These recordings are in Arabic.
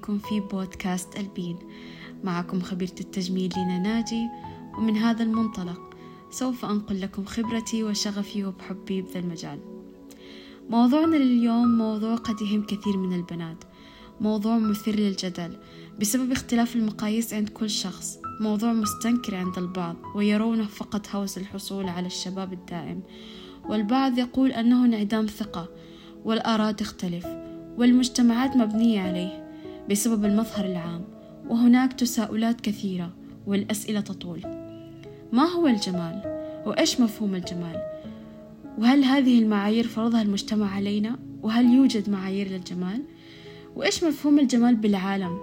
فيكم في بودكاست ألبين. معكم خبيرة التجميل لينا ناجي ومن هذا المنطلق سوف أنقل لكم خبرتي وشغفي وبحبي بذا المجال. موضوعنا لليوم موضوع قد يهم كثير من البنات. موضوع مثير للجدل بسبب اختلاف المقاييس عند كل شخص. موضوع مستنكر عند البعض ويرونه فقط هوس الحصول على الشباب الدائم. والبعض يقول أنه انعدام ثقة والآراء تختلف والمجتمعات مبنية عليه. بسبب المظهر العام وهناك تساؤلات كثيرة والأسئلة تطول ما هو الجمال؟ وإيش مفهوم الجمال؟ وهل هذه المعايير فرضها المجتمع علينا؟ وهل يوجد معايير للجمال؟ وإيش مفهوم الجمال بالعالم؟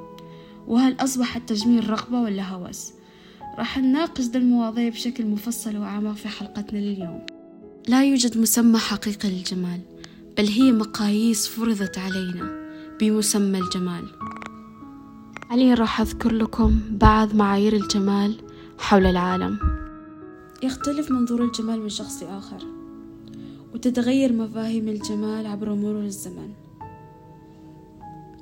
وهل أصبح التجميل رغبة ولا هوس؟ راح نناقش ذا المواضيع بشكل مفصل وأعمق في حلقتنا لليوم لا يوجد مسمى حقيقي للجمال بل هي مقاييس فرضت علينا بمسمى الجمال حاليا راح أذكر لكم بعض معايير الجمال حول العالم. يختلف منظور الجمال من شخص لآخر وتتغير مفاهيم الجمال عبر مرور الزمن.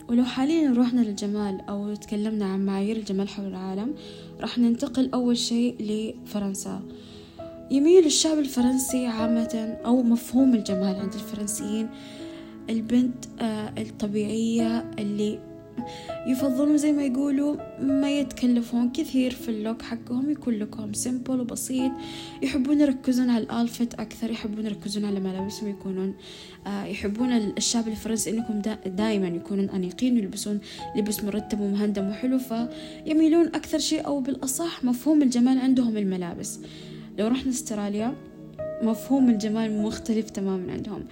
ولو حاليا روحنا للجمال أو تكلمنا عن معايير الجمال حول العالم راح ننتقل أول شيء لفرنسا. يميل الشعب الفرنسي عامة أو مفهوم الجمال عند الفرنسيين البنت آه، الطبيعية اللي يفضلون زي ما يقولوا ما يتكلفون كثير في ال look حقهم يكون look هم simple وبسيط. يحبون يركزون على ال outfit أكثر يحبون يركزون على ملابسهم يكونون آه يحبون الشعب الفرنسي إنكم دا دائما يكونون أنيقين ويلبسون لبس مرتب ومهندم وحلو. فيميلون أكثر شيء أو بالأصح مفهوم الجمال عندهم الملابس. لو رحنا استراليا مفهوم الجمال مختلف تماما عندهم.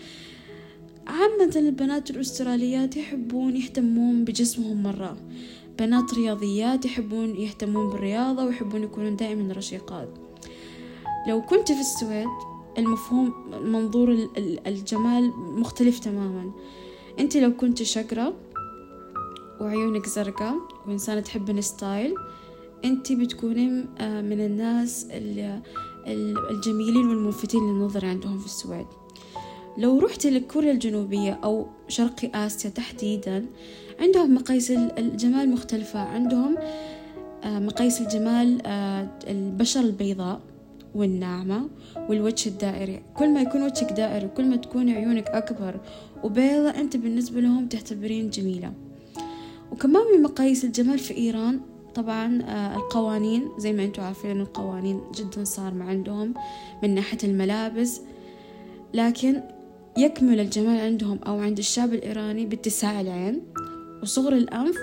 عامة البنات الأستراليات يحبون يهتمون بجسمهم مرة. بنات رياضيات يحبون يهتمون بالرياضة ويحبون يكونون دائما رشيقات. لو كنت في السويد المفهوم منظور الجمال مختلف تماما. أنت لو كنت شقرة وعيونك زرقاء وإنسانة تحب الستايل أنت بتكونين آه، من الناس الجميلين والملفتين للنظر عندهم في السويد. لو رحت لكوريا الجنوبية أو شرق آسيا تحديدا عندهم مقاييس الجمال مختلفة. عندهم آه، مقاييس الجمال آه، البشرة البيضاء والناعمة والوجه الدائري. كل ما يكون وجهك دائري كل ما تكون عيونك أكبر وبيضة أنت بالنسبة لهم تعتبرين جميلة. وكمان من مقاييس الجمال في إيران طبعا آه، القوانين. زي ما أنتم عارفين القوانين جدا صارمة عندهم من ناحية الملابس. لكن يكمل الجمال عندهم أو عند الشاب الإيراني باتساع العين وصغر الأنف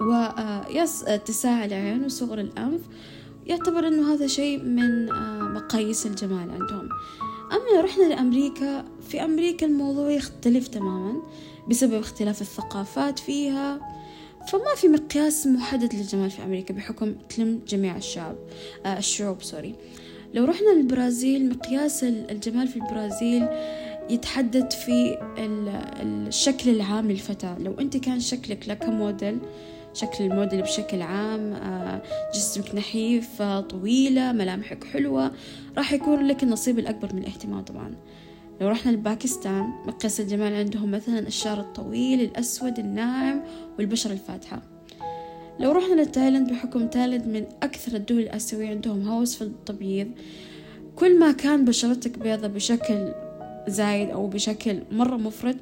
ويس آه، اتساع العين وصغر الأنف. يعتبر أنه هذا شيء من آه، مقاييس الجمال عندهم. أما لو رحنا لأمريكا في أمريكا الموضوع يختلف تماما بسبب اختلاف الثقافات فيها. فما في مقياس محدد للجمال في أمريكا بحكم تلم جميع الشعب آه الشعوب سوري لو رحنا للبرازيل مقياس الجمال في البرازيل يتحدد في الشكل العام للفتاة. لو أنت كان شكلك لك موديل شكل الموديل بشكل عام آه، جسمك نحيف آه، طويلة ملامحك حلوة راح يكون لك النصيب الأكبر من الاهتمام طبعا. لو رحنا لباكستان مقياس الجمال عندهم مثلا الشعر الطويل الأسود الناعم والبشرة الفاتحة. لو رحنا لتايلاند بحكم تايلاند من أكثر الدول الآسيوية عندهم هوس في التبييض كل ما كان بشرتك بيضة بشكل زايد أو بشكل مرة مفرط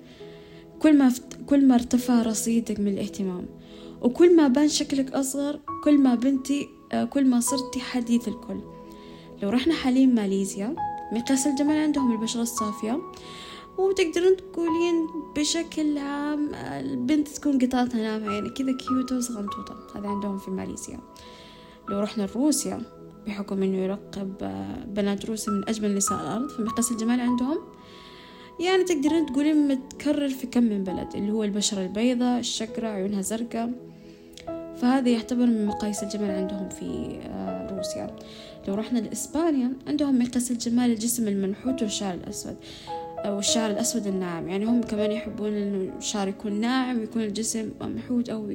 كل ما كل ما ارتفع رصيدك من الاهتمام. وكل ما بان شكلك أصغر كل ما بنتي آه، كل ما صرتي حديث الكل. لو رحنا حاليا ماليزيا مقياس الجمال عندهم البشرة الصافية وتقدرين تقولين بشكل عام البنت تكون قطعتها ناعمة يعني كذا كيوتة وصغنطوطة. هذا عندهم في ماليزيا. لو رحنا لروسيا بحكم إنه يرقب بنات روسيا من أجمل نساء الأرض فمقياس الجمال عندهم يعني تقدرين تقولين متكرر في كم من بلد اللي هو البشرة البيضاء الشقرة عيونها زرقاء. فهذا يعتبر من مقاييس الجمال عندهم في آه، روسيا. لو رحنا لإسبانيا عندهم مقياس الجمال الجسم المنحوت والشعر الأسود. أو الشعر الأسود الناعم. يعني هم كمان يحبون إنه الشعر يكون ناعم يكون الجسم منحوت أو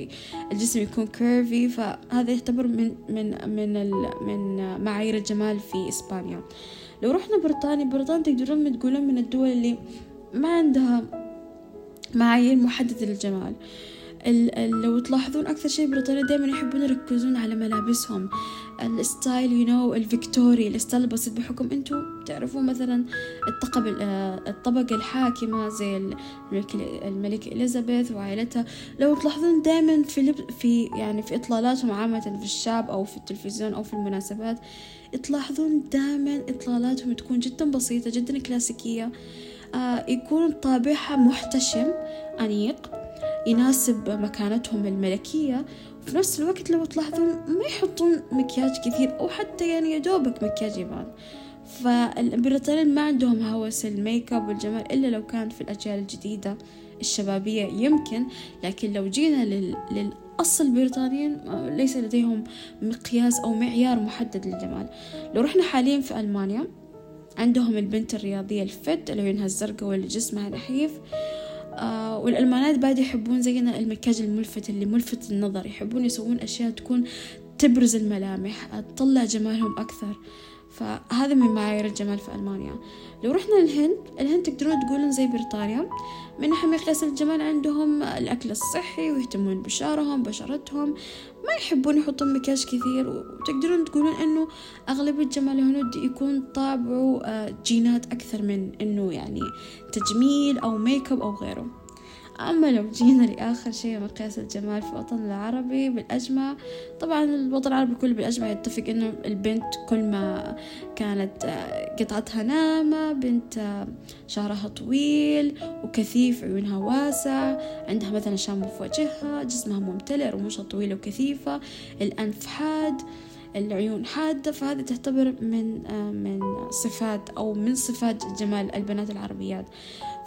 الجسم يكون كيرفي فهذا يعتبر من من من من معايير الجمال في إسبانيا. لو رحنا بريطانيا بريطانيا تقدرون تقولون من الدول اللي ما عندها معايير محددة للجمال. لو تلاحظون أكثر شيء بريطانيا دائما يحبون يركزون على ملابسهم. ال style you know ال Victorian ال style البسيط بحكم أنتم تعرفون مثلا الطبق الطبقة الحاكمة زي الملك الملكة إليزابيث وعائلتها. لو تلاحظون دائما في في يعني في إطلالاتهم عامة في الشعب أو في التلفزيون أو في المناسبات تلاحظون دائما إطلالاتهم تكون جدا بسيطة جدا كلاسيكية. آه يكون طابعها محتشم أنيق. يناسب مكانتهم الملكية وفي نفس الوقت لو تلاحظون ما يحطون مكياج كثير أو حتى يعني يدوبك مكياج يبان. فالبريطانيين ما عندهم هوس الميك اب والجمال إلا لو كان في الأجيال الجديدة الشبابية يمكن لكن لو جينا لل... للأصل البريطانيين ليس لديهم مقياس أو معيار محدد للجمال. لو رحنا حاليا في ألمانيا عندهم البنت الرياضية الفت اللي عيونها الزرقاء واللي جسمها نحيف. آه والألمانات بعد يحبون زينا المكياج الملفت اللي ملفت النظر. يحبون يسوون أشياء تكون تبرز الملامح تطلع جمالهم أكثر. فهذا من معايير الجمال في ألمانيا. لو رحنا للهند الهند تقدرون تقولون زي بريطانيا. من ناحية مقياس الجمال عندهم الأكل الصحي ويهتمون بشعرهم بشرتهم. ما يحبون يحطون مكياج كثير وتقدرون تقولون إنه أغلبية جمال الهنود يكون طابعه آه، جينات أكثر من إنه يعني تجميل أو ميك أب أو غيره. أما لو جينا لآخر شيء مقياس الجمال في الوطن العربي بالأجمع طبعا الوطن العربي كله بالأجمع يتفق إنه البنت كل ما كانت آه، قطعتها ناعمة بنت آه، شعرها طويل وكثيف عيونها واسع عندها مثلا شامبو في وجهها جسمها ممتلئ رموشها طويلة وكثيفة الأنف حاد العيون حادة فهذه تعتبر من آه، من صفات أو من صفات جمال البنات العربيات.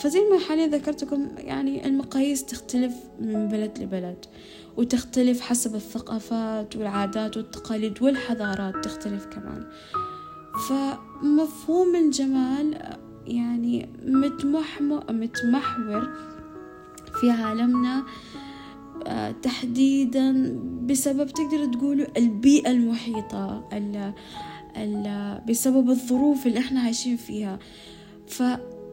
فزي ما حاليا ذكرتكم يعني المقاييس تختلف من بلد لبلد وتختلف حسب الثقافات والعادات والتقاليد والحضارات تختلف كمان. فمفهوم الجمال يعني متمحور في عالمنا آه، تحديدا بسبب تقدر تقولوا البيئة المحيطة ال ال بسبب الظروف اللي إحنا عايشين فيها.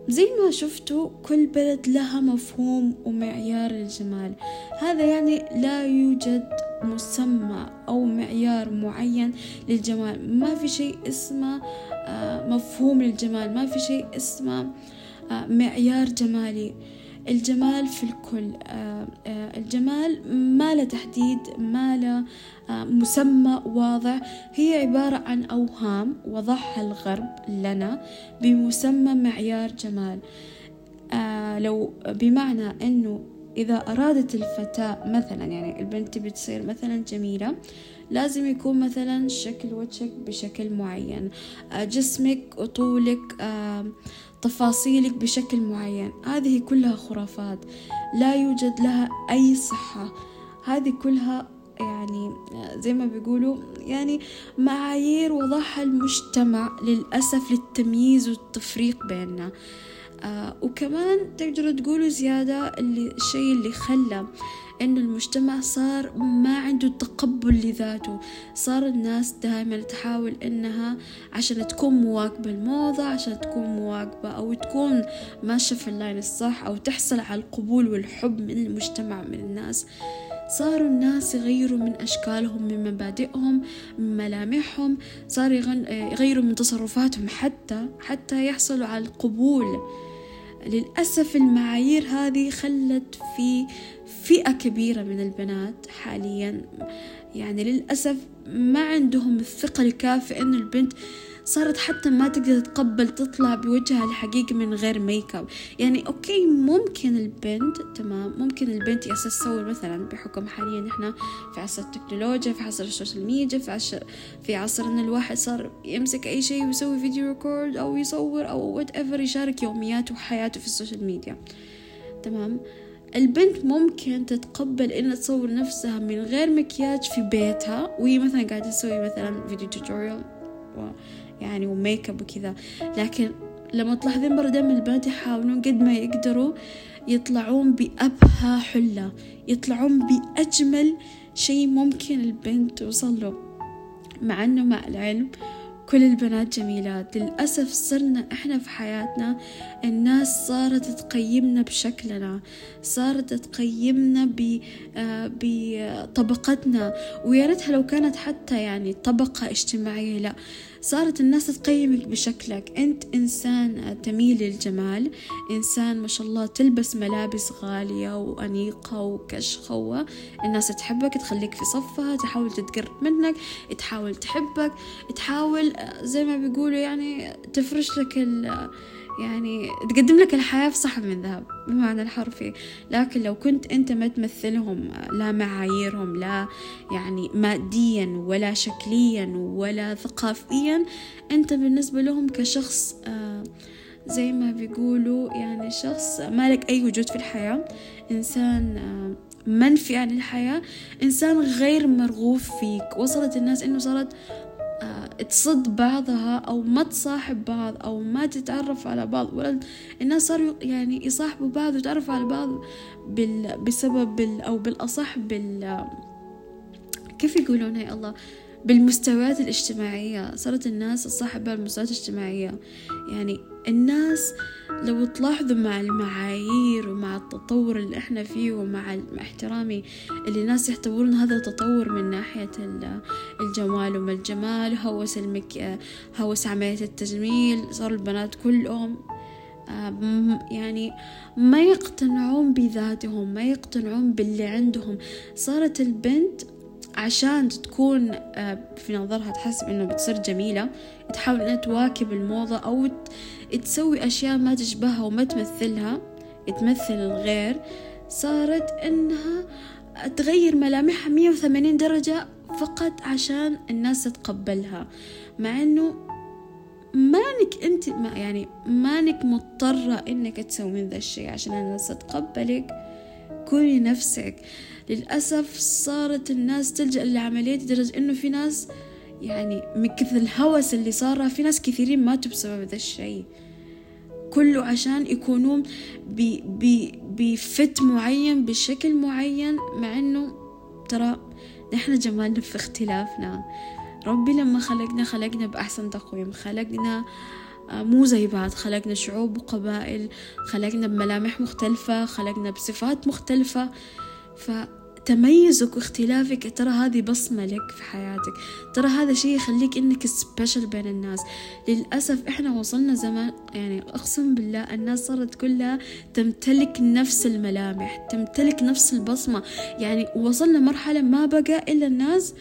فزي ما شفتوا كل بلد لها مفهوم ومعيار للجمال هذا يعني لا يوجد مسمى أو معيار معين للجمال. ما في شيء اسمه آه، مفهوم للجمال. ما في شيء اسمه آه، معيار جمالي. الجمال في الكل. آه، آه، الجمال ما له تحديد ما له آه، مسمى واضح. هي عبارة عن أوهام وضعها الغرب لنا بمسمى معيار جمال. لو بمعنى أنه إذا أرادت الفتاة مثلا يعني البنت بتصير مثلا جميلة لازم يكون مثلا شكل وجهك بشكل معين. جسمك وطولك تفاصيلك بشكل معين. هذه كلها خرافات. لا يوجد لها أي صحة. هذه كلها يعني زي ما بيقولوا يعني معايير وضعها المجتمع للأسف للتمييز والتفريق بيننا. آه وكمان تقدروا تقولوا زيادة اللي الشيء اللي خلى إنه المجتمع صار ما عنده تقبل لذاته. صار الناس دائما تحاول إنها عشان تكون مواكبة الموضة عشان تكون مواكبة أو تكون ماشية في اللاين الصح أو تحصل على القبول والحب من المجتمع من الناس. صاروا الناس يغيروا من أشكالهم من مبادئهم من ملامحهم. صار يغيروا من تصرفاتهم حتى حتى يحصلوا على القبول. للأسف المعايير هذه خلت في فئة كبيرة من البنات حاليا. يعني للأسف ما عندهم الثقة الكافية إنه البنت صارت حتى ما تقدر تتقبل تطلع بوجهها الحقيقي من غير make up. يعني okay ممكن البنت تمام ممكن البنت يا تسوي مثلا بحكم حاليا إحنا في عصر التكنولوجيا في عصر ال social media في عصر في عصر إن الواحد صار يمسك أي شيء ويسوي video record أو يصور أو whatever يشارك يومياته وحياته في ال social media. تمام؟ البنت ممكن تتقبل إنها تصور نفسها من غير مكياج في بيتها وهي مثلا قاعدة تسوي مثلا video tutorial يعني و make up وكذا. لكن لما تلاحظين برا دائما البنات يحاولون قد ما يقدروا يطلعون بأبهى حلة يطلعون بأجمل شيء ممكن البنت توصل له. مع أنه مع العلم كل البنات جميلات للأسف صرنا إحنا في حياتنا الناس صارت تقيمنا بشكلنا صارت تقيمنا آه، بطبقتنا. ويا ريتها لو كانت حتى يعني طبقة اجتماعية لا. صارت الناس تقيمك بشكلك. أنت إنسان تميل للجمال إنسان ما شاء الله تلبس ملابس غالية وأنيقة وكشخة الناس تحبك تخليك في صفها تحاول تتقرب منك تحاول تحبك تحاول زي ما بيقولوا يعني تفرش لك يعني تقدم لك الحياة في صحن من ذهب بمعنى الحرفي. لكن لو كنت أنت ما تمثلهم لا معاييرهم لا يعني ماديا ولا شكليا ولا ثقافيا أنت بالنسبة لهم كشخص آه زي ما بيقولوا يعني شخص ما لك أي وجود في الحياة. إنسان آه منفي عن الحياة. إنسان غير مرغوب فيك. وصلت الناس إنه صارت تصد بعضها أو ما تصاحب بعض أو ما تتعرف على بعض. ولا الناس صاروا يعني يصاحبوا بعض ويتعرفوا على بعض بال بسبب أو بالأصح بال كيف يقولون يا الله؟ بالمستويات الاجتماعية صارت الناس تصاحب بالمستويات الاجتماعية. يعني الناس لو تلاحظوا مع المعايير ومع التطور اللي إحنا فيه ومع احترامي اللي الناس يعتبرون هذا تطور من ناحية الجمال وما الجمال هوس المك هوس عملية التجميل صار البنات كلهم آه، يعني ما يقتنعون بذاتهم ما يقتنعون باللي عندهم. صارت البنت عشان تكون آه، في نظرها تحسب إنه بتصير جميلة تحاول إنها تواكب الموضة أو تسوي أشياء ما تشبهها وما تمثلها تمثل الغير صارت إنها تغير ملامحها مية وثمانين درجة فقط عشان الناس تتقبلها. مع إنه مانك أنت ما يعني مانك مضطرة إنك تسوين ذا الشيء عشان الناس تتقبلك كوني نفسك. للأسف صارت الناس تلجأ للعملية لدرجة إنه في ناس يعني من كثر الهوس اللي صار في ناس كثيرين ماتوا بسبب ذا الشيء. كله عشان يكونون بفت معين بشكل معين مع إنه ترى نحن جمالنا في اختلافنا. ربي لما خلقنا خلقنا بأحسن تقويم. خلقنا مو زي بعض خلقنا شعوب وقبائل. خلقنا بملامح مختلفة. خلقنا بصفات مختلفة. فتميزك واختلافك. ترى هذه بصمة لك في حياتك. ترى هذا شيء يخليك إنك سبيشل بين الناس. للأسف إحنا وصلنا زمان يعني أقسم بالله الناس صارت كلها تمتلك نفس الملامح تمتلك نفس البصمة. يعني وصلنا مرحلة ما بقى إلا الناس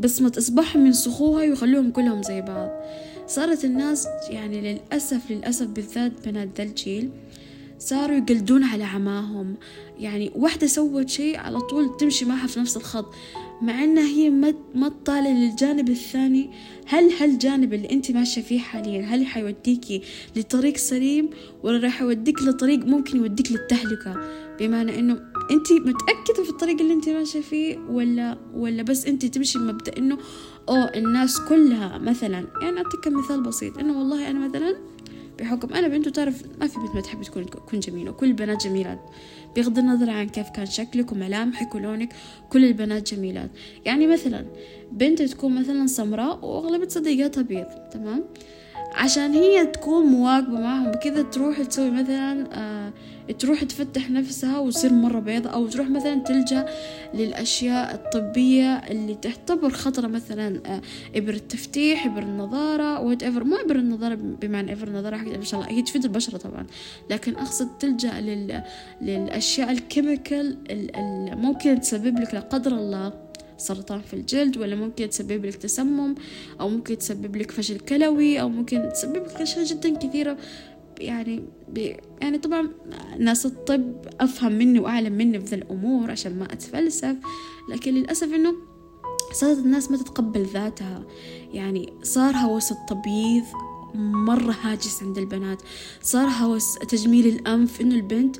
بصمة اصبعهم ينسخوها ويخلوهم كلهم زي بعض. صارت الناس يعني للأسف للأسف بالذات بنات ذا الجيل صاروا يقلدون على عماهم. يعني واحدة سوت شيء على طول تمشي معها في نفس الخط مع إنها هي ما تطالع للجانب الثاني. هل هالجانب اللي أنت ماشية فيه حاليا هل حيوديكي لطريق سليم ولا راح يوديك لطريق ممكن يوديك للتهلكة؟ بمعنى إنه أنت متأكدة في الطريق اللي أنت ماشية فيه ولا ولا بس أنت تمشي بمبدأ إنه أوه الناس كلها مثلا يعني أعطيك مثال بسيط إنه والله أنا مثلا بحكم أنا بنت وتعرف ما في بنت ما تحب تكون تكون جميلة كل البنات جميلات. بغض النظر عن كيف كان شكلك وملامحك ولونك كل البنات جميلات. يعني مثلا بنت تكون مثلا سمراء وأغلبية صديقاتها بيض تمام؟ عشان هي تكون مواكبة معهم كذا تروح تسوي مثلا آه تروح تفتح نفسها وتصير مرة بيضة أو تروح مثلا تلجأ للأشياء الطبية اللي تعتبر خطرة مثلا آه، إبر التفتيح إبر النظارة وات ايفر مو إبر النظارة بمعنى إبر النظارة ما شاء الله هي تفيد البشرة طبعا. لكن أقصد تلجأ لل... للأشياء الكيميكال اللي ممكن تسبب لك لا قدر الله سرطان في الجلد ولا ممكن تسبب لك تسمم أو ممكن تسبب لك فشل كلوي أو ممكن تسبب لك أشياء جدا كثيرة. يعني يعني طبعا ناس الطب أفهم مني وأعلم مني في الأمور عشان ما أتفلسف لكن للأسف إنه صارت الناس ما تتقبل ذاتها. يعني صار هوس التبييض مرة هاجس عند البنات. صار هوس تجميل الأنف إنه البنت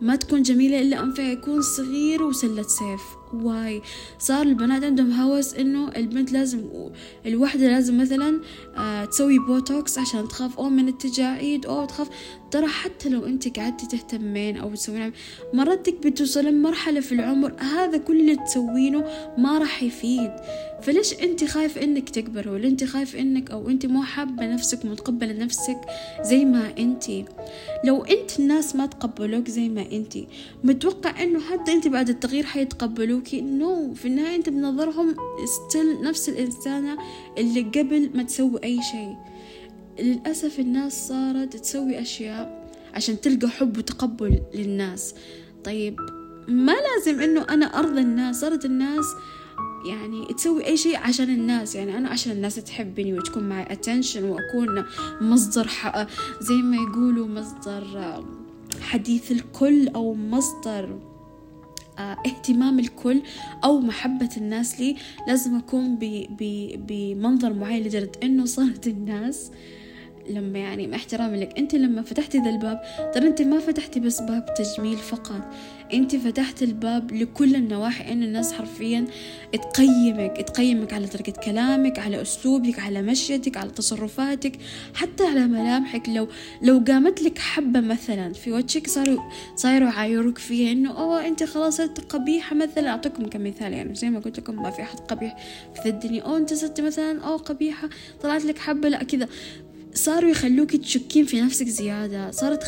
ما تكون جميلة إلا أنفها يكون صغير وسلة سيف. why. صار البنات عندهم هوس إنه البنت لازم الوحدة لازم مثلا آه تسوي بوتوكس عشان تخاف أو من التجاعيد أو تخاف. ترى حتى لو أنت قعدتي تهتمين أو تسوين مرتك بتوصلين مرحلة في العمر هذا كل اللي تسوينه ما راح يفيد. فليش أنت خايف إنك تكبر ولا أنت خايف انك أو أنت مو حابة نفسك متقبلة نفسك زي ما أنت؟ لو أنت الناس ما تقبلوك زي ما أنت متوقع إنه حتى أنت بعد التغيير حيتقبلوك. no no. في النهاية أنت بنظرهم still نفس الإنسانة اللي قبل ما تسوي أي شيء للأسف الناس صارت تسوي أشياء عشان تلقى حب وتقبل للناس طيب ما لازم إنه أنا ارضى الناس صارت الناس يعني تسوي أي شيء عشان الناس يعني أنا عشان الناس تحبني وتكون معي attention وأكون مصدر زي ما يقولوا مصدر حديث الكل أو مصدر اهتمام الكل أو محبة الناس لي لازم أكون بمنظر معين لدرجة إنه صارت الناس لما يعني مع احترامي لك أنت لما فتحتي ذا الباب ترى أنت ما فتحتي بس باب تجميل فقط. أنت فتحت الباب لكل النواحي أن الناس حرفيا تقيمك تقيمك على طريقة كلامك على أسلوبك على مشيتك على تصرفاتك حتى على ملامحك. لو لو قامت لك حبة مثلا في وجهك صاروا صاروا يعايروك فيها إنه أوه أنت خلاص صرت قبيحة مثلا. أعطيكم كمثال يعني زي ما قلت لكم ما في أحد قبيح في الدنيا. أو أنت صرت مثلا أو قبيحة طلعت لك حبة لا كذا. صاروا يخلوك تشكين في نفسك زيادة. صارت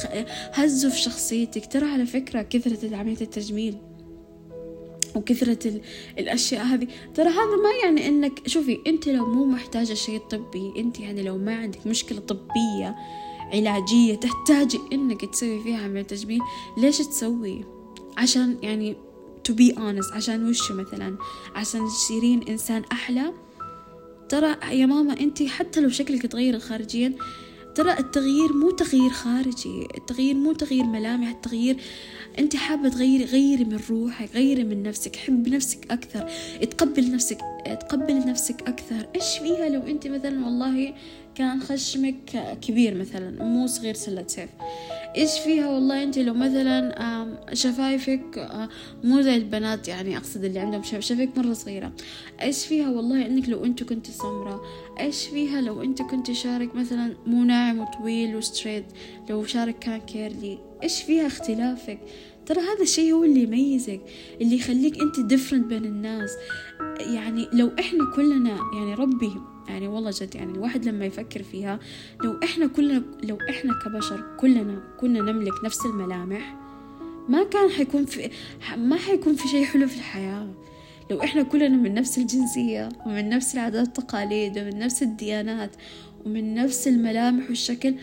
هزوا في شخصيتك. ترى على فكرة كثرة عملية التجميل وكثرة الأشياء هذه. ترى هذا ما يعني إنك شوفي أنت لو مو محتاجة شيء طبي أنت يعني لو ما عندك مشكلة طبية علاجية تحتاجي إنك تسوي فيها عملية تجميل ليش تسوي؟ عشان يعني to be honest عشان وش مثلا؟ عشان تصيرين إنسان أحلى ترى يا ماما انت حتى لو شكلك تغير خارجيا ترى التغيير مو تغيير خارجي التغيير مو تغيير ملامح التغيير انت حابة تغيري غيري من روحك غيري من نفسك حب نفسك أكثر تقبل نفسك تقبل نفسك أكثر. إيش فيها لو انت مثلا والله كان خشمك كبير مثلا مو صغير سلة سيف؟ إيش فيها والله أنت لو مثلا شفايفك مو زي البنات يعني أقصد اللي عندهم شفايفك مرة صغيرة. إيش فيها والله إنك لو أنت كنت سمرة إيش فيها لو أنت كنت شارك مثلا مو ناعم وطويل و straight؟ لو شعرك كان curly. إيش فيها اختلافك؟ ترى هذا الشيء هو اللي يميزك اللي يخليك أنت different بين الناس. يعني لو إحنا كلنا يعني ربي يعني والله جد يعني الواحد لما يفكر فيها لو إحنا كلنا لو إحنا كبشر كلنا كنا نملك نفس الملامح ما كان حيكون في ما حيكون في شيء حلو في الحياة. لو إحنا كلنا من نفس الجنسية ومن نفس العادات والتقاليد ومن نفس الديانات ومن نفس الملامح والشكل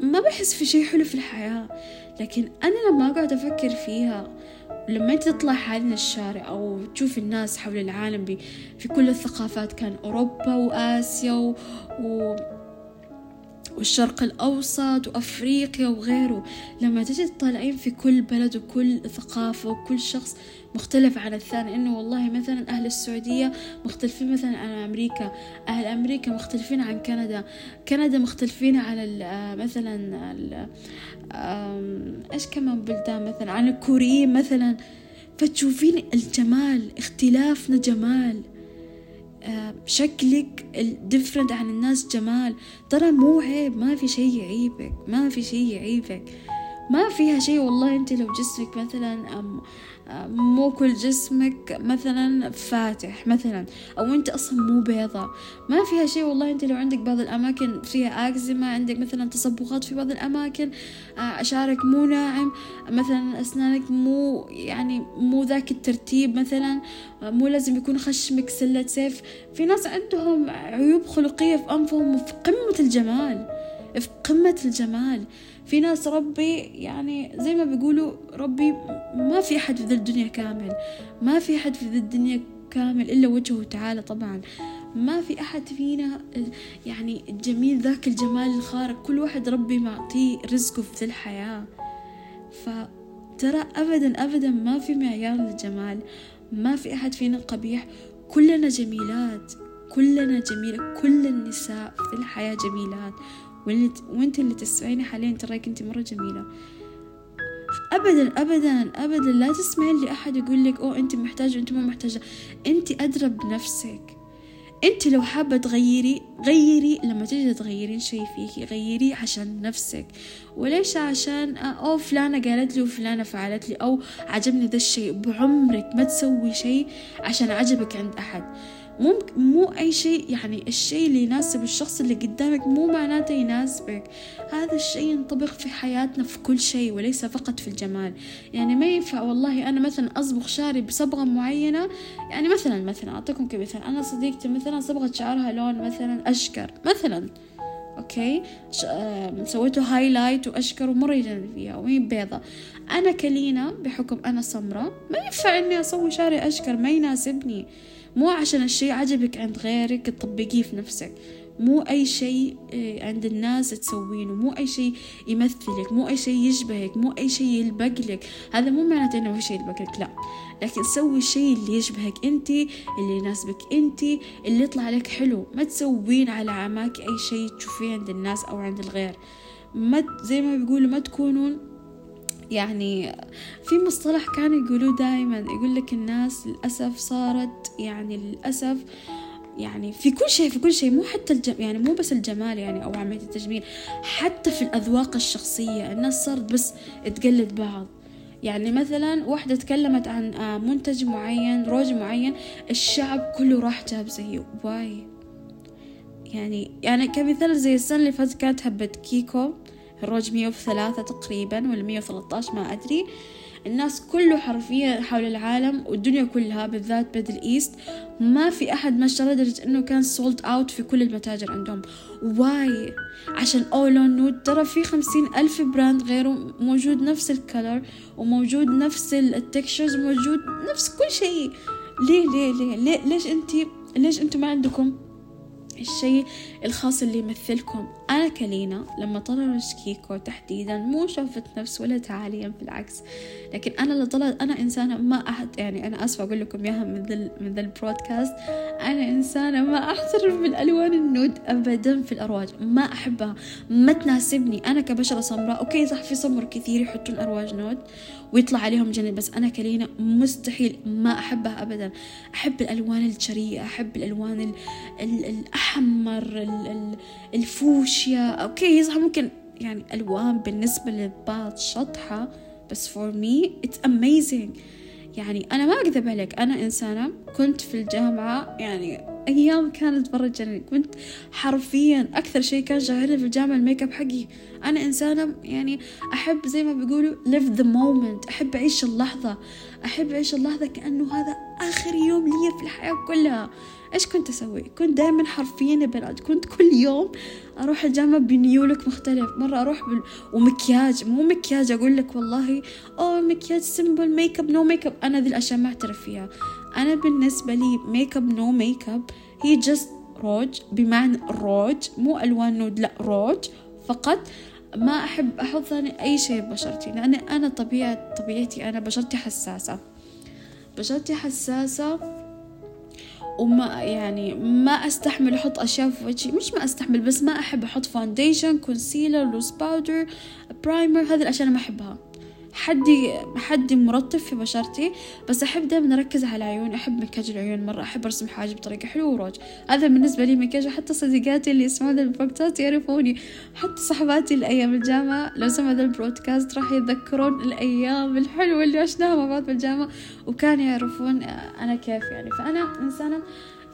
ما بحس في شيء حلو في الحياة. لكن أنا لما أقعد أفكر فيها لما تطلع حاليا الشارع أو تشوف الناس حول العالم في كل الثقافات كان أوروبا وآسيا و... و... والشرق الأوسط وأفريقيا وغيره لما تجي تطالعين في كل بلد وكل ثقافة وكل شخص مختلف عن الثاني إنه والله مثلا أهل السعودية مختلفين مثلا عن أمريكا أهل أمريكا مختلفين عن كندا كندا مختلفين عن مثلا إيش كمان بلدان مثلا؟ عن الكوريين مثلا. فتشوفين الجمال اختلافنا جمال. شكلك الديفرنت عن الناس جمال. ترى مو عيب ما في شي يعيبك ما في شي يعيبك. ما فيها شي والله أنت لو جسمك مثلا أم مو كل جسمك مثلا فاتح مثلا أو أنت أصلا مو بيضة. ما فيها شيء والله أنت لو عندك بعض الأماكن فيها أكزيما عندك مثلا تصبغات في بعض الأماكن آه، شعرك مو ناعم مثلا أسنانك مو يعني مو ذاك الترتيب مثلا آه، مو لازم يكون خشمك سلة سيف. في ناس عندهم عيوب خلقية في أنفهم في قمة الجمال في قمة الجمال. في ناس ربي يعني زي ما بيقولوا ربي ما في أحد في ذي الدنيا كامل. ما في أحد في ذي الدنيا كامل إلا وجهه تعالى طبعا. ما في أحد فينا يعني الجميل ذاك الجمال الخارق. كل واحد ربي معطيه رزقه في ذي الحياة. فترى أبدا أبدا ما في معيار للجمال. ما في أحد فينا قبيح. كلنا جميلات. كلنا جميلة. كل النساء في الحياة جميلات. وانت اللي تسمعيني حاليا تراك انت مرة جميلة. ابدا ابدا ابدا لا تسمعين لاحد يقول لك أوه أنت محتاجة أنت مو محتاجة. أنت ادرى بنفسك أنت لو حابة تغيري غيري لما تجي تغيرين شيء فيكي غيريه عشان نفسك. وليش عشان أو فلانة قالت لي وفلانة فعلت لي. أو عجبني ذا الشيء بعمرك ما تسوي شيء عشان عجبك عند أحد. مو مو أي شيء يعني الشيء اللي يناسب الشخص اللي قدامك مو معناته يناسبك. هذا الشيء ينطبق في حياتنا في كل شيء وليس فقط في الجمال. يعني ما ينفع والله أنا مثلا أصبغ شعري بصبغة معينة. يعني مثلا مثلا أعطيكم كمثال. أنا صديقتي مثلا صبغت شعرها لون مثلا أشقر مثلا. okay؟ آه سويته highlight وأشقر ومرة يجنن فيها وهي بيضة. أنا ك لينا بحكم أنا سمراء ما ينفع إني أسوي شعري أشقر ما يناسبني. مو عشان الشيء عجبك عند غيرك تطبقيه في نفسك. مو أي شيء آه، عند الناس تسوينه. مو أي شيء يمثلك مو أي شيء يشبهك مو أي شيء يلبق لك. هذا مو معناته إنه في شيء يلبق لك لا. لكن سوي الشيء اللي يشبهك أنت اللي يناسبك أنت اللي يطلع لك حلو. ما تسوين على عماك أي شيء تشوفيه عند الناس أو عند الغير. ما زي ما بيقولوا ما تكونون يعني في مصطلح كانوا يقولوه دائما يقول لك الناس للأسف صارت يعني للأسف يعني في كل شيء في كل شيء مو حتى الجم... يعني مو بس الجمال يعني أو عملية التجميل حتى في الأذواق الشخصية الناس صارت بس تقلد بعض. يعني مثلا واحدة تكلمت عن آه، منتج معين روج معين الشعب كله راح جاب زيه. why. يعني يعني كمثال زي السنة اللي فاتت كانت هبة كيكو. الروج مية وثلاثة تقريبا ولا مية وثلاثة ما أدري. الناس كله حرفيا حول العالم والدنيا كلها بالذات بال Middle East. ما في أحد ما اشترى لدرجة إنه كان sold out في كل المتاجر عندهم. واي؟ عشان أولون نود ترى في خمسين ألف براند غيره موجود نفس الكلر وموجود نفس التكشرز وموجود نفس كل شيء. ليه ليه ليه, ليه ليش أنتي ليش أنتم ما عندكم الشيء الخاص اللي يمثلكم. أنا كلينا لما طلعوا كيكو تحديدا مو شافت نفس ولا تعاليا بالعكس. لكن أنا اللي طلعت أنا إنسانة ما أحد يعني أنا آسفة أقول لكم إياها من ذا من ذا البرودكاست أنا إنسانة ما أحترف بالألوان ال nude أبدا في الأرواج. ما أحبها. ما تناسبني. أنا كبشرة سمراء okay صح في سمر كثير يحطون أرواج nude. ويطلع عليهم يجنن بس أنا ك لينا مستحيل ما أحبها أبدا. أحب الألوان الجريئة أحب الألوان الأحمر الفوشيا. okay صح ممكن يعني ألوان بالنسبة للبعض شطحة بس for me it's amazing. يعني أنا ما أكذب عليك أنا إنسانة كنت في الجامعة يعني أيام كانت برا الجنة كنت حرفيا أكثر شيء كان شاغلني في الجامعة الميك أب حقي. أنا إنسانة يعني أحب زي ما بيقولوا live the moment أحب أعيش اللحظة. أحب أعيش اللحظة كأنه هذا آخر يوم لي في الحياة كلها. إيش كنت أسوي؟ كنت دائما حرفيا يا بنات كنت كل يوم أروح الجامعة بنيولك مختلف. مرة أروح بال... ومكياج مو مكياج أقول لك والله أوه مكياج simple makeup no makeup أنا ذي الأشياء ما أعترف فيها. أنا بالنسبة لي makeup no makeup هي just روج بمعنى روج مو ألوان nude لا روج. فقط ما أحب أحط أي شيء ببشرتي لأن أنا طبيعة طبيعتي أنا بشرتي حساسة. بشرتي حساسة وما يعني ما أستحمل أحط أشياء في وجهي مش ما أستحمل بس ما أحب أحط foundation concealer loose powder primer هذه الأشياء أنا ما أحبها. حدي حدي مرطب في بشرتي بس أحب دائما أركز على العيون أحب مكياج العيون مرة أحب أرسم حاجب بطريقة حلوة وروج هذا بالنسبة لي مكياج وحتى صديقاتي اللي يسمعون البودكاست يعرفوني. حتى صحباتي الأيام الجامعة لو سمعوا ذا ال broadcast راح يتذكرون الأيام الحلوة اللي عشناها مع بعض بالجامعة وكانوا يعرفون أنا كيف يعني. فأنا إنسانة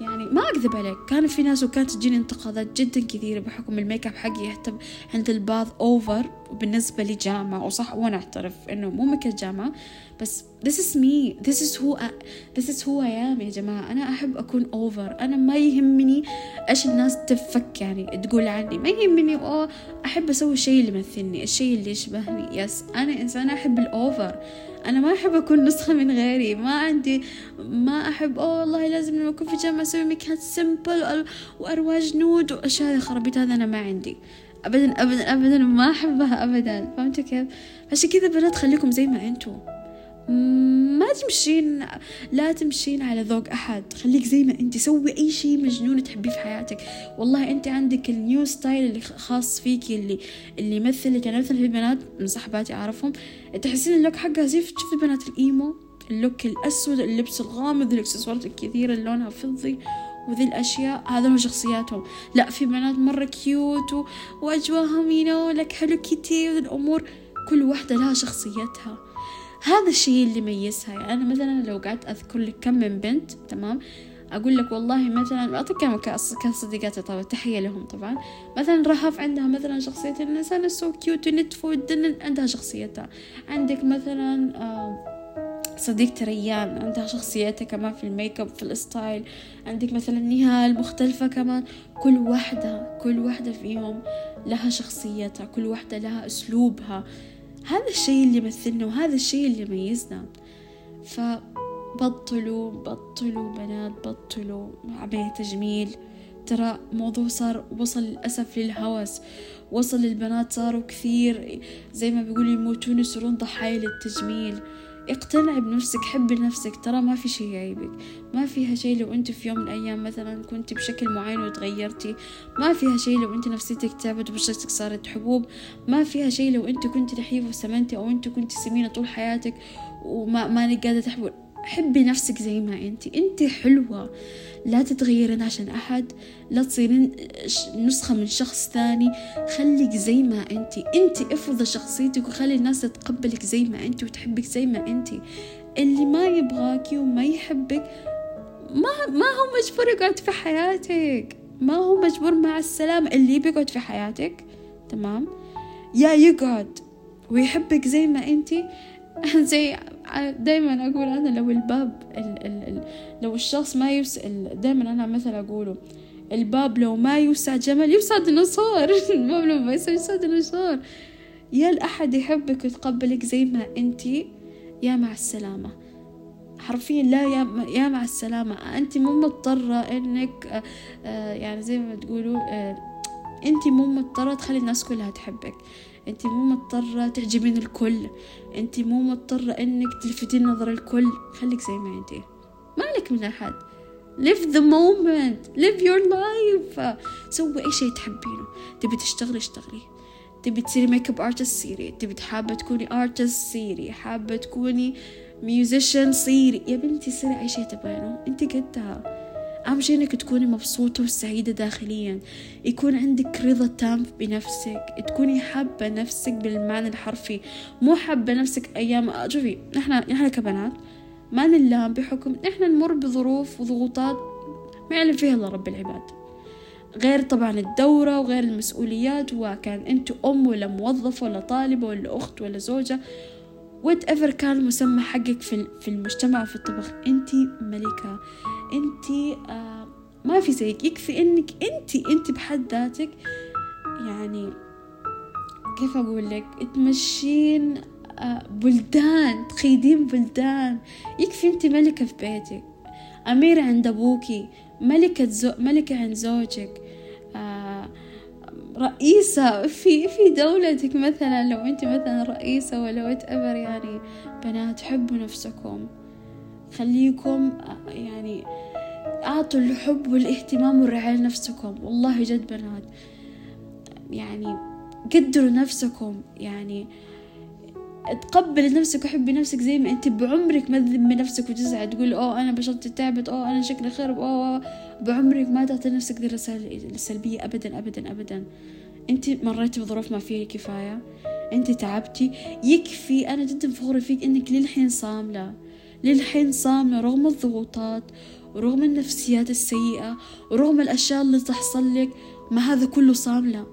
يعني ما أكذب عليك كان في ناس وكانت تجيني انتقادات جدا كثيرة بحكم الميك أب حقي يعتبر عند البعض over وبالنسبة لي جامعة وصح وأنا أعترف إنه مو ميك جامعة بس this is me. This is who I, this is who I am يا جماعة. أنا أحب أكون over أنا ما يهمني إيش الناس تفك يعني تقول عني. ما يهمني. أوه أحب أسوي الشيء اللي يمثلني الشيء اللي يشبهني. yes أنا إنسانة أحب ال over أنا ما أحب أكون نسخة من غيري. ما عندي ما أحب. أوه والله لازم لما أكون في جامعة أسوي makeup simple وأرواج nude وأشياء خرابيط هذا أنا ما عندي. أبدا أبدا أبدا ما أحبها أبدا. فهمتوا كيف؟ عشان كذا بنات خليكم زي ما أنتوا ما تمشين لا تمشين على ذوق أحد. خليك زي ما أنت سوي أي شيء مجنون تحبيه في حياتك. والله أنت عندك ال new style اللي خاص فيكي اللي اللي يمثلك يعني مثلا في بنات من صحباتي أعرفهم. تحسين ال look حقها زي تشوفي بنات ال emo ال look الأسود اللبس الغامض الإكسسوارات الكثيرة اللي لونها فضي وذي الأشياء. هذا هو شخصياتهم. لا في بنات مرة cute و... وأجواهم you know like Hello Kitty وذي الأمور. كل واحدة لها شخصيتها. هذا الشيء اللي يميزها. يعني أنا مثلا لو قعدت أذكر لك كم من بنت تمام؟ أقول لك والله مثلا أعطيك كصديقاتي طبعا تحية لهم طبعا. مثلا رهف عندها مثلا شخصية الإنسان so cute ونتفو عندها شخصيتها. عندك مثلا صديقتي ريان عندها شخصيتها كمان في الميك أب في ال style. عندك مثلا نهال مختلفة كمان. كل واحدة كل واحدة فيهم لها شخصيتها كل واحدة لها أسلوبها. هذا الشيء اللي يمثلنا وهذا الشيء اللي يميزنا. فبطلوا بطلوا بنات بطلوا عملية تجميل. ترى موضوع صار وصل للأسف للهوس. وصل للبنات صاروا كثير. زي ما بيقولوا يموتون يصيرون ضحايا للتجميل. اقتنعي بنفسك حبي نفسك ترى ما في شي يعيبك. ما فيها شي لو انت في يوم من الأيام مثلا كنت بشكل معين وتغيرتي. ما فيها شي لو انت نفسيتك تعبت وبشرتك صارت حبوب. ما فيها شي لو انت كنت نحيفة وسمنتي أو انت كنت سمينة طول حياتك وما مانك قادرة تحبوا حبي نفسك زي ما انت. انت حلوة. لا تتغيرين عشان أحد. لا تصيرين نسخة من شخص ثاني. خليك زي ما انت. انت افرضي شخصيتك وخلي الناس تتقبلك زي ما انت وتحبك زي ما انت. اللي ما يبغاكي وما يحبك ما ما هو مجبور يقعد في حياتك. ما هو مجبور مع السلامة اللي بيقعد في حياتك. تمام؟ يا يقعد ويحبك زي ما انتي زي دايما أقول أنا لو الباب ال ال ال لو الشخص ما يسأل دايما أنا مثل أقوله الباب لو ما يوسع جمل يوسع ديناصور. الباب لو ما يوسع يوسع ديناصور. يا الأحد يحبك ويتقبلك زي ما أنتي يا مع السلامة. حرفيا لا يا يا مع السلامة. أنت مو مضطرة إنك آه، آه، يعني زي ما تقولوا آه، أنت مو مضطرة تخلي الناس كلها تحبك. انت مو مضطرة تعجبين الكل. انت مو مضطرة إنك تلفتين نظر الكل. خليك زي ما انت. مالك من أحد. Live the moment. Live your life. سوي أي شيء تحبينه. تبي تشتغلي اشتغلي. تبي تصيري makeup artist صيري تبي حابة تكوني artist صيري حابة تكوني musician صيري. يا بنتي صيري أي شيء تبينه انت قدها. أهم شي إنك تكوني مبسوطة وسعيدة داخليا. يكون عندك رضا تام بنفسك. تكوني حابة نفسك بالمعنى الحرفي. مو حابة نفسك أيام شوفي نحن نحن كبنات ما نلام بحكم نحن نمر بظروف وضغوطات ما يعلم فيها إلا رب العباد. غير طبعا الدورة وغير المسؤوليات وكان أنت أم ولا موظفة ولا طالبة ولا أخت ولا زوجة. whatever كان المسمى حقك في في المجتمع وفي الطبخ أنت ملكة. انت آه ما في زيك. يكفي انك انت انت بحد ذاتك. يعني كيف أقول لك؟ تمشين آه بلدان تقيدين بلدان. يكفي انت ملكة في بيتك. أميرة عند أبوكي ملكة زو ملكة عند زوجك. آه رئيسة في في دولتك مثلا. لو انت مثلا رئيسة ولا وات يعني بنات حبوا نفسكم. خليكم يعني أعطوا الحب والاهتمام والرعاية لنفسكم. والله جد بنات يعني قدروا نفسكم يعني تقبلي نفسك وحبي نفسك زي ما أنت بعمرك ما تذمي نفسك وتزعل تقول أوه أنا بشرتي تعبت أوه أنا شكلي خرب أوه بعمرك ما تعطي نفسك ذي الرسائل السلبية ابدا ابدا ابدا. أنت مريتي بظروف ما فيها كفاية أنت تعبتي يكفي أنا جدا فخورة فيك إنك للحين صاملة. للحين صاملة رغم الضغوطات ورغم النفسيات السيئة ورغم الأشياء اللي تحصل لك ما هذا كله صاملة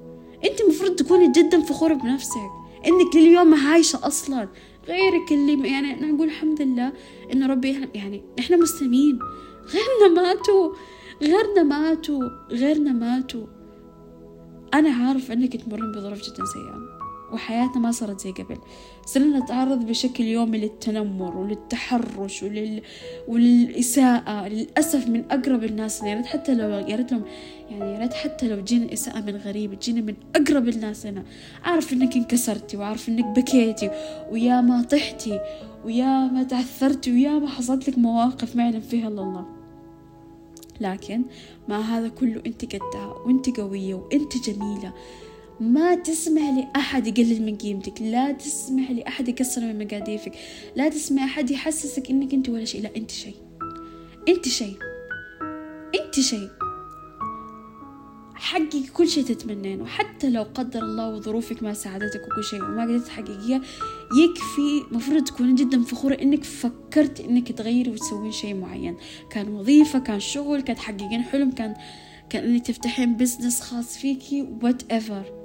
أنت مفروض تكوني جدا فخورة بنفسك إنك لليوم عايشة أصلا. غيرك اللي يعني نقول الحمد لله إن ربي يعني إحنا مسلمين. غيرنا ماتوا غيرنا ماتوا غيرنا ماتوا. أنا عارف إنك تمرين بظروف جدا سيئة. وحياتنا ما صارت زي قبل. صرنا نتعرض بشكل يومي للتنمر وللتحرش ولل... وللإساءة. للأسف من أقرب الناس يا ريت حتى لو يا ريت لهم يعني يا ريت حتى لو جينا إساءة من غريب تجينا من أقرب الناس لنا أعرف إنك انكسرتي وأعرف إنك بكيتي ويا ما طحتي ويا ما تعثرتي ويا ما حصلت لك مواقف ما يعلم فيها إلا الله. لكن مع هذا كله أنت قدها وأنت قوية وأنت جميلة. ما تسمح لأحد يقلل من قيمتك. لا تسمح لأحد يكسر من مقاديفك. لا تسمح أحد يحسسك إنك أنت ولا شيء. لا أنت شيء. أنت شيء. أنت شيء. حققي كل شيء تتمنينه. حتى لو قدر الله وظروفك ما ساعدتك وكل شيء وما قدرت تحققيها يكفي مفروض تكوني جدا فخورة إنك فكرت إنك تغيري وتسوين شيء معين. كان وظيفة كان شغل كان تحققين حلم كان كان انك تفتحين business خاص فيكي whatever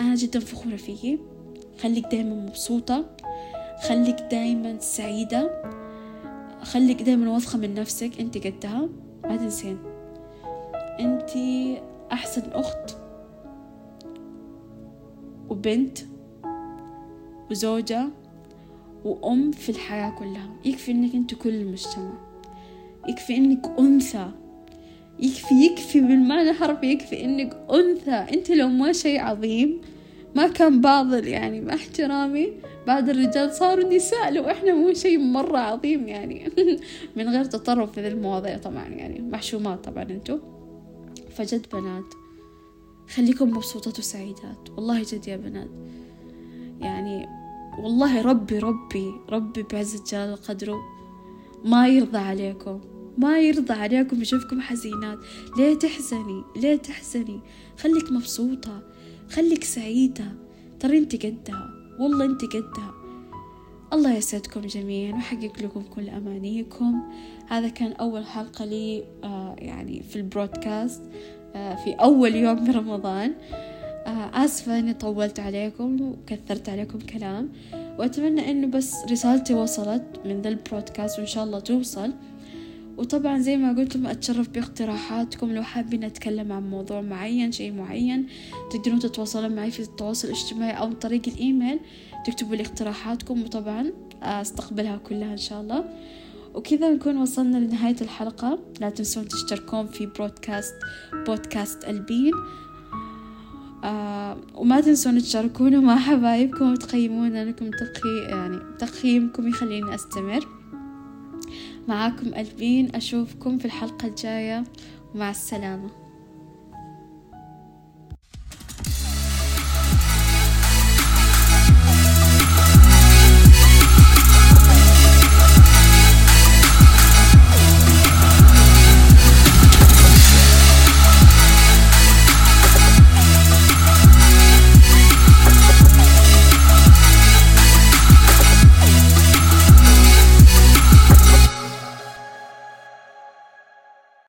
أنا جدا فخورة فيكي خليك دايما مبسوطة. خليك دايما سعيدة. خليك دايما واثقة من نفسك. انت قدها ما تنسين. انت أحسن أخت وبنت وزوجة وأم في الحياة كلها. يكفي إنك أنت كل المجتمع. يكفي إنك أنثى. يكفي يكفي بالمعنى الحرفي يكفي إنك أنثى. أنت لو ما شيء عظيم ما كان بعض يعني مع احترامي بعض الرجال صاروا نساء. لو إحنا مو شيء مرة عظيم يعني. من غير تطرف في ذي المواضيع طبعا يعني. محشومات طبعا أنتو. فجد بنات. خليكم مبسوطات وسعيدات. والله جد يا بنات. يعني والله ربي ربي ربي بعزة جلال قدره ما يرضى عليكم. ما يرضى عليكم يشوفكم حزينات. ليه تحزني ليه تحزني. خليك مبسوطة خليك سعيدة. ترى انت قدها والله انت قدها. الله يسعدكم جميعا ويحقق لكم كل أمانيكم. هذا كان أول حلقة لي آه يعني في البرودكاست آه في أول يوم من رمضان. آه آسفة إني طولت عليكم وكثرت عليكم كلام. وأتمنى إنه بس رسالتي وصلت من ذا ال broadcast وإن شاء الله توصل. وطبعا زي ما قلتم أتشرف باقتراحاتكم. لو حابين أتكلم عن موضوع معين شيء معين تقدرون تتواصلون معي في التواصل الاجتماعي أو طريق الإيميل. تكتبوا لي اقتراحاتكم وطبعا أستقبلها كلها إن شاء الله. وكذا نكون وصلنا لنهاية الحلقة. لا تنسون تشتركون في broadcast بودكاست ألبين. آه وما تنسون تشاركونا مع حبايبكم وتقيمونا لكم تقي يعني تقييمكم يخليني أستمر. معاكم ألبين أشوفكم في الحلقة الجاية. ومع السلامة.